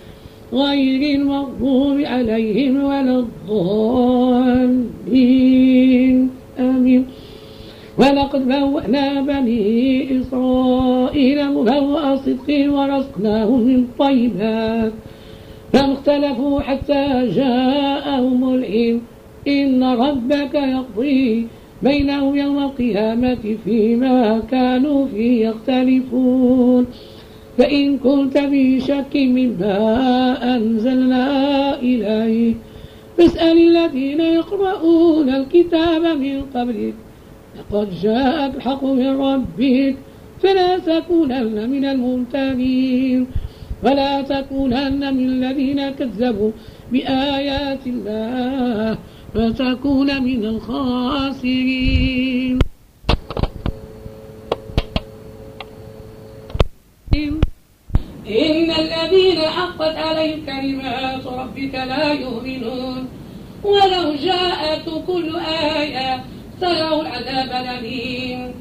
غير المغضوب عليهم ولا الضالين. آمين. ولقد بوأنا بني إسرائيل مبوأ صدق ورزقناهم من طيبات. فما اختلفوا حتى جاءهم العلم. إن ربك يقضي بينهم يوم القيامة فيما كانوا فيه يختلفون. فإن كنت في شك مما أنزلنا إليك فاسأل الذين يقرؤون الكتاب من قبلك. لقد جاءك الحق من ربك فلا تكونن من الممتنين ولا تكونن من الذين كذبوا بآيات الله فتكون من الخاسرين. إن الذين حقت عليهم كلمات ربك لا يؤمنون. ولو جاءت كل آية سروا العذاب الأليم.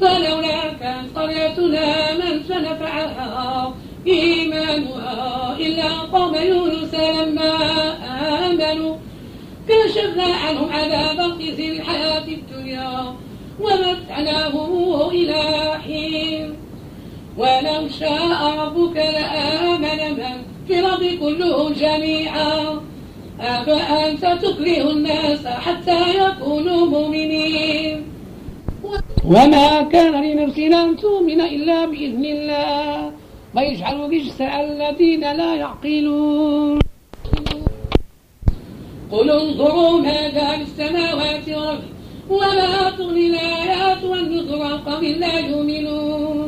فلولا كانت قريتنا من فنفعها إيمانها إلا قوم يونس لما آمنوا. كشفنا عنهم عذاب الخزي الحياة الدنيا ومتعناهم إلى حين. ولو شاء ربك لآمن من في الأرض كلهم جميعا. أفأنت تكره الناس حتى يكونوا مؤمنين؟ وما كان لنفس أن تؤمن إلا بإذن الله. ويجعل على الذين لا يعقلون. قل انظروا ماذا في السماوات والأرض وما تغني الآيات والنذر قوم لا يؤمنون.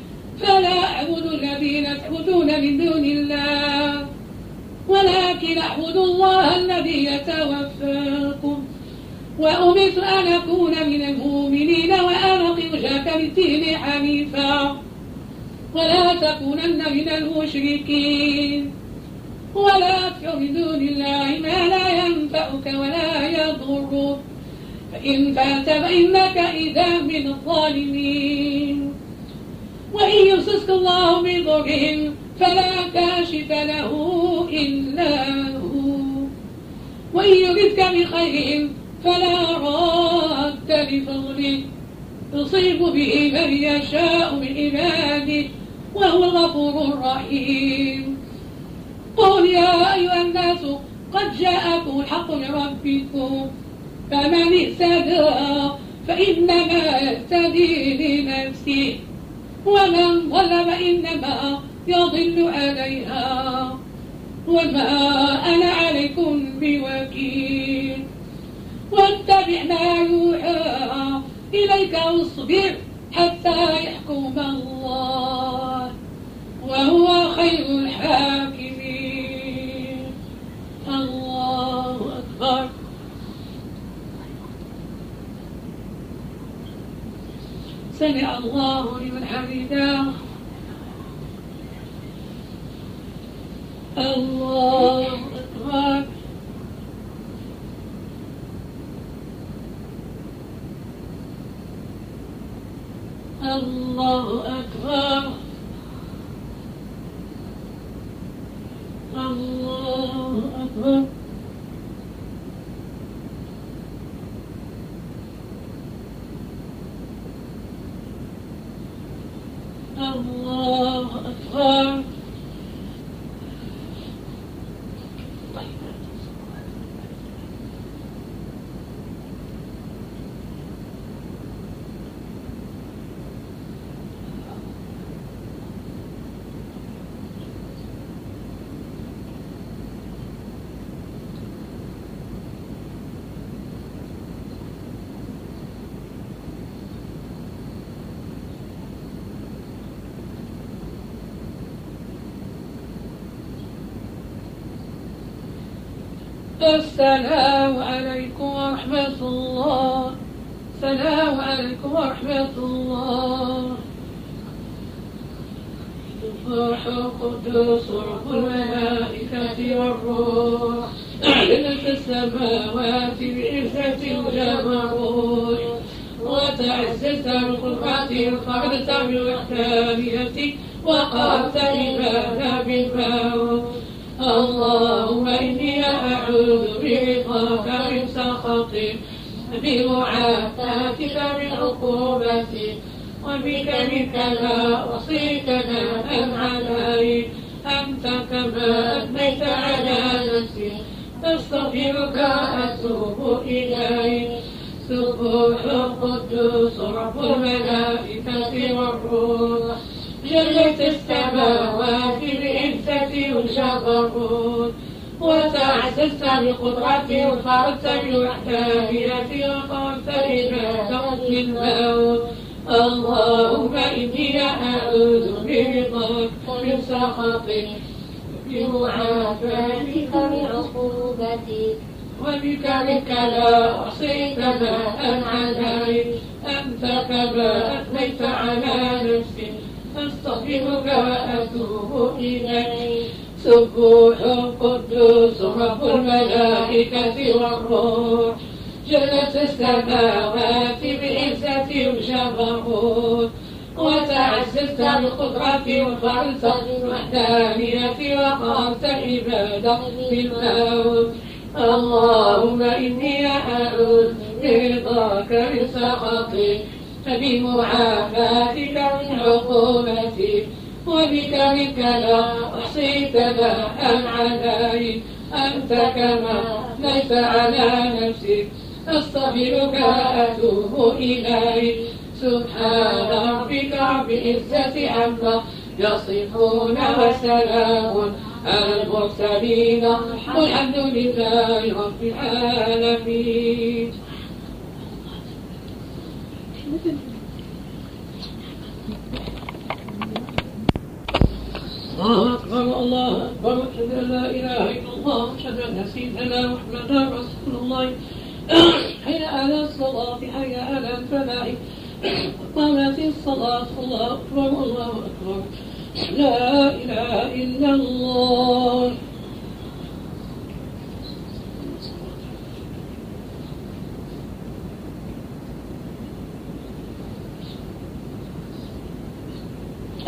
فلا أعبد الذين تعبدون من دون الله ولكن أعبد الله الذي يتوفاكم. وأمرت أن أكون من المؤمنين وأن أقم وجهك للدين حنيفا ولا تكونن من المشركين. ولا تدع من دون الله ما لا ينفعك ولا يضرك فإن فعلت فإنك إذا من الظالمين. وإن يمسسك الله بضر فلا كاشف له إلا هو. وإن يردك بخير فلا راد لفضله. يصيب به من يشاء من عباده وهو الغفور الرحيم. قل يا أيها الناس قد جاءكم الحق من ربكم. فمن اهتدى فإنما يهتدي لنفسه. ومن ضل فإنما يضل عليها. وما أنا عليكم بوكيل. واتبع ما يوحى إليك واصبر حتى يحكم الله. وهو خير الحاكمين. الله أكبر. سمع الله حمده الله أكبر الله أكبر الله أكبر الله أكبر السلام عليكم ورحمة الله. السلام عليكم ورحمة الله. الروح القدس رب الملائكة والروح. أعلنت السماوات بعزة الجبروت وتعززت بالقدرة الفرد بالوحدانية وقالت عبادة بالموت اللهم إني أعوذ برضاك من سخطك بمعافاتك من عقوبتك وبك منك لا أحصي ثناء عليك أنت كما أثنيت على نفسي أستغفرك وأتوب إليك. سبوح القدوس رب الملائكة والروح. جلت السماوات بعزة الجبروت وتعززت بقدرتي وخرجت بوحدانيتي وقمت بما الموت. اللهم إني أعوذ برضاك من سخطك بمعافاتك من وبك منك لا أحصي ثناء عليك أنت كما أثنيت على نفسي أستغفرك وأتوب إليك. سبوح قدوس رب الملائكة والروح. جلت السماوات بعزة وجبروت وتعززت بقدرة وفعلت بالوحدانية وقرأت عبادة بالموت اللهم إني أعوذ برضاك من سخطك. فبمعافاتك من عقوبتك. وبك منك لا أحصي ثناء عليك أنت كما ليس على نفسك أستغفرك وأتوب إليك. سبحان ربك رب العزة عما يصفون وسلام على المرسلين. والحمد لله رب العالمين. الله أكبر الله أكبر. أشهد أن لا إله إلا الله أشهد أن سيدنا محمدا رسول الله. حي على الصلاة حي على الفلاح. قامت الصلاة الله أكبر الله أكبر. لا إله إلا الله.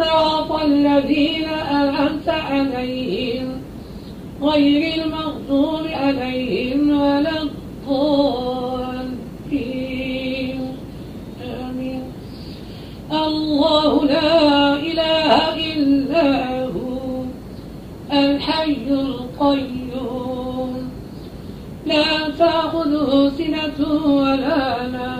صراط الذين أنعمت عليهم غير المغضوب عليهم ولا الضالين. آمين. الله لا إله إلا هو الحي القيوم. لا تأخذه سنة ولا نوم.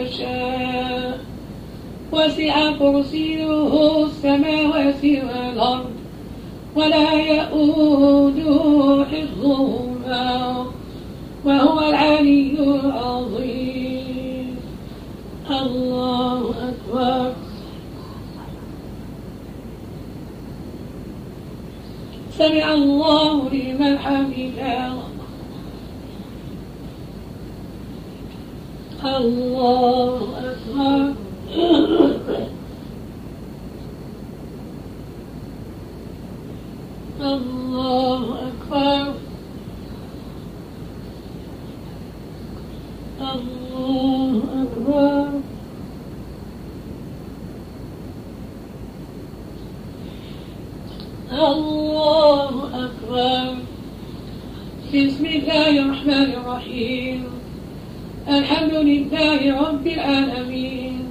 كرسيه السماوات والأرض ولا يؤوده حفظهما وهو العلي العظيم. الله أكبر. سمع الله لمن حمده. الله أكبر. الله أكبر. الله أكبر. الله أكبر. بسم الله الرحمن الرحيم. الحمد لله رب العالمين.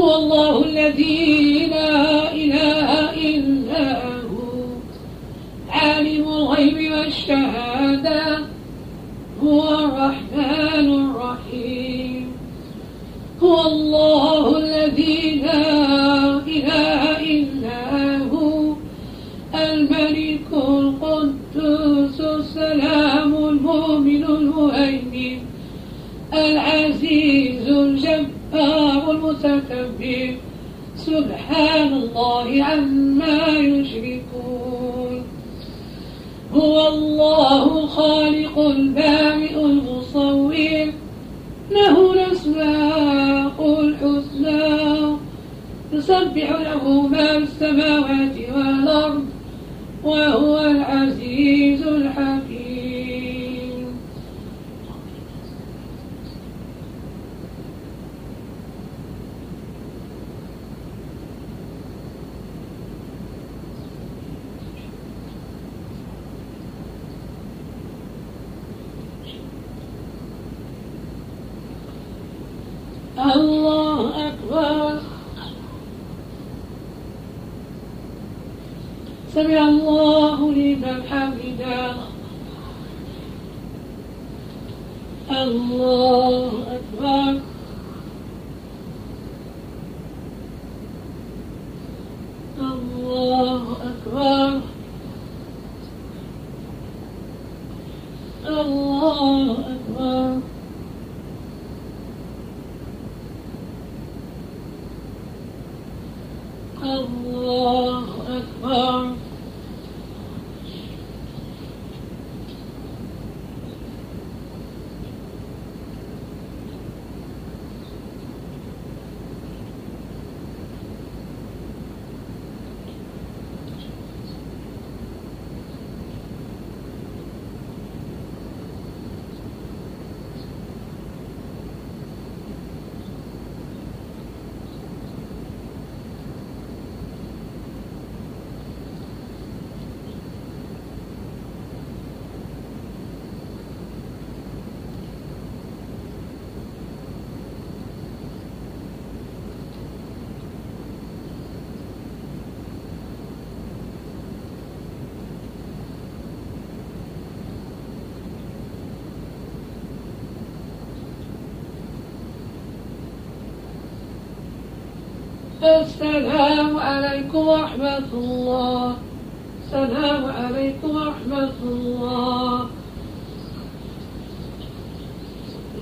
هو الله الذي لا إله إلا هو. عالم الغيب والشهادة. هو الرحمن الرحيم. هو الله الذي لا إله إلا هو. الملك القدوس السلام المؤمن المهيمن. المتكبر سبحان الله عما يشركون. هو الله خالق البارئ المصور. له الأسماء الحسنى. يسبح له ما في السماوات والأرض. وهو العزيز الحكيم. السلام عليكم ورحمة الله. السلام عليكم ورحمة الله.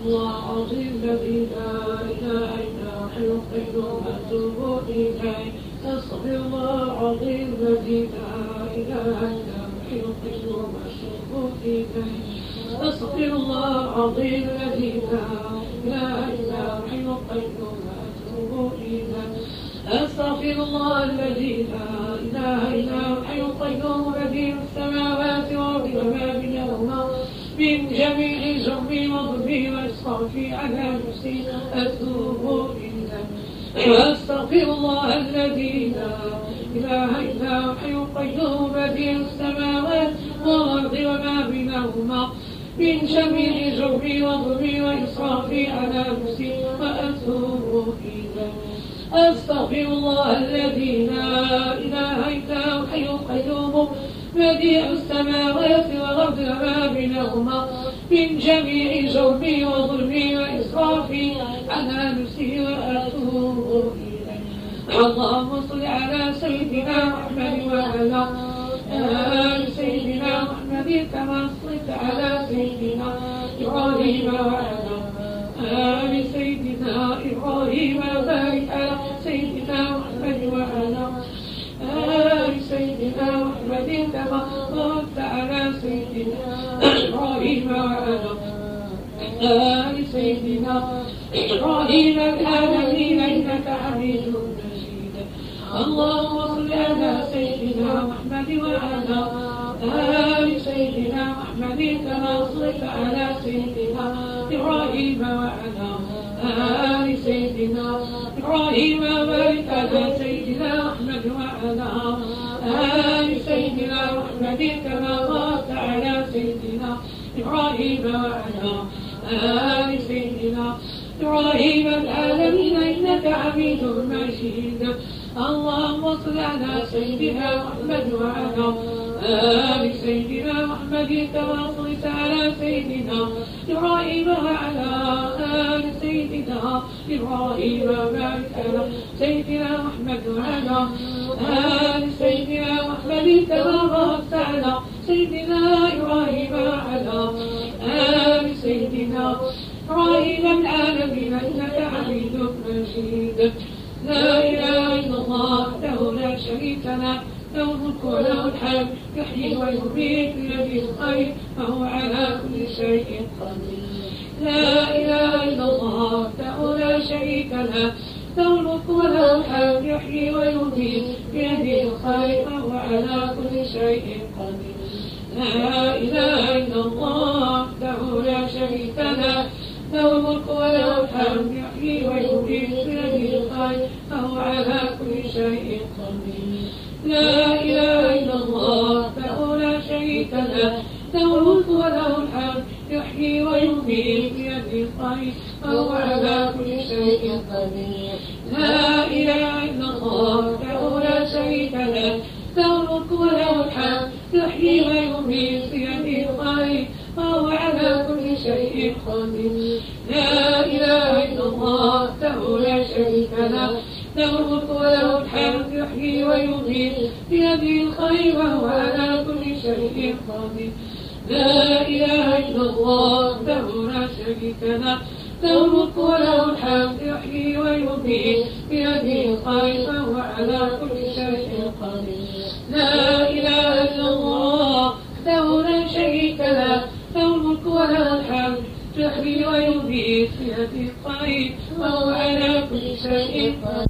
الله العظيم الذي لا إله إلا هو الحي القيوم أتوب إليه. أستغفر الله العظيم الذي لا إله إلا هو الحي القيوم أتوب إليه. أستغفر الله العظيم الذي لا إله إلا هو القيوم أتوب إليه. أستغفر الله الذي لا إله إلا هو الحي القيوم بديع السماوات والأرض وما بينهما من جميع ذنبي وظلمي وإسرافي على نفسي. أتوب إليه. وأستغفر الله الذي لا إله إلا هو الحي القيوم بديع السماوات والأرض وما بينهما من جميع ذنبي وظلمي وإسرافي على نفسي. وأتوب إليه. أستغفر الله الذي لا إله إلا هو الحي القيوم بديع السماوات والأرض وما بينهما. من جميع جرمي وظلمي وإسرافي على نفسي وأتوب إليه. اللهم صل على سيدنا محمد وعلى آل سيدنا محمد كما صليت على سيدنا إبراهيم وعلى آل سيدنا إبراهيم وبارك على محمد على سيدنا إبراهيم وعلى آل سيدنا إبراهيم العالمين إنك حميد مجيد اللهم صل على سيدنا محمد وعلى آل سيدنا محمد كما صليت على سيدنا إبراهيم وعلى سيدنا إبراهيم وبارك على سيدنا محمد وعلى آل سيدنا محمد كما باركت على سيدنا إبراهيم وعلى آل سيدنا إبراهيم العالمين إنك حميد مجيد. اللهم صل على سيدنا محمد وعلى آل سيدنا محمد كما صليت على سيدنا إبراهيم وعلى آل سيدنا إبراهيم وبارك على سيدنا محمد وعلى آل سيدنا محمد كما باركت على سيدنا إبراهيم وعلى آل سيدنا إبراهيم العالمين إنك حميد مجيد. لا إله إلا الله لنا له. وله الحمد يحيي ويميت بيده الخير وهو على كل شيء قدير. لا إله إلا الله لا شريك له له الملك وله الحمد يحيي ويميت بيده الخير وهو على كل شيء قدير. لا إله إلا الله وحده لا شريك له له الملك وله الحمد يحيي ويميت بيده الخير وهو على كل شيء قدير. لا إله إلا الله وحده لا شريك له له الملك وله الحمد يحيي ويميت بيده الخير وهو على كل شيء قدير. لا إله إلا الله وحده لا شريك له له الملك وله الحمد يحيي ويميت بيده الخير وهو على كل شيء قدير. لا إله إلا الله وحده لا شريك له له وله الحمد يحيي ويميت. بيده الخير وهو على كل شيء قدير لا إله إلا الله وحده لا شريك له. له الملك وله الحمد يحيي ويميت. بيده الخير وهو على كل شيء قدير لا إله إلا الله وحده لا شريك له. له الملك وله الحمد يحيي ويميت. بيده الخير وهو على كل شيء قدير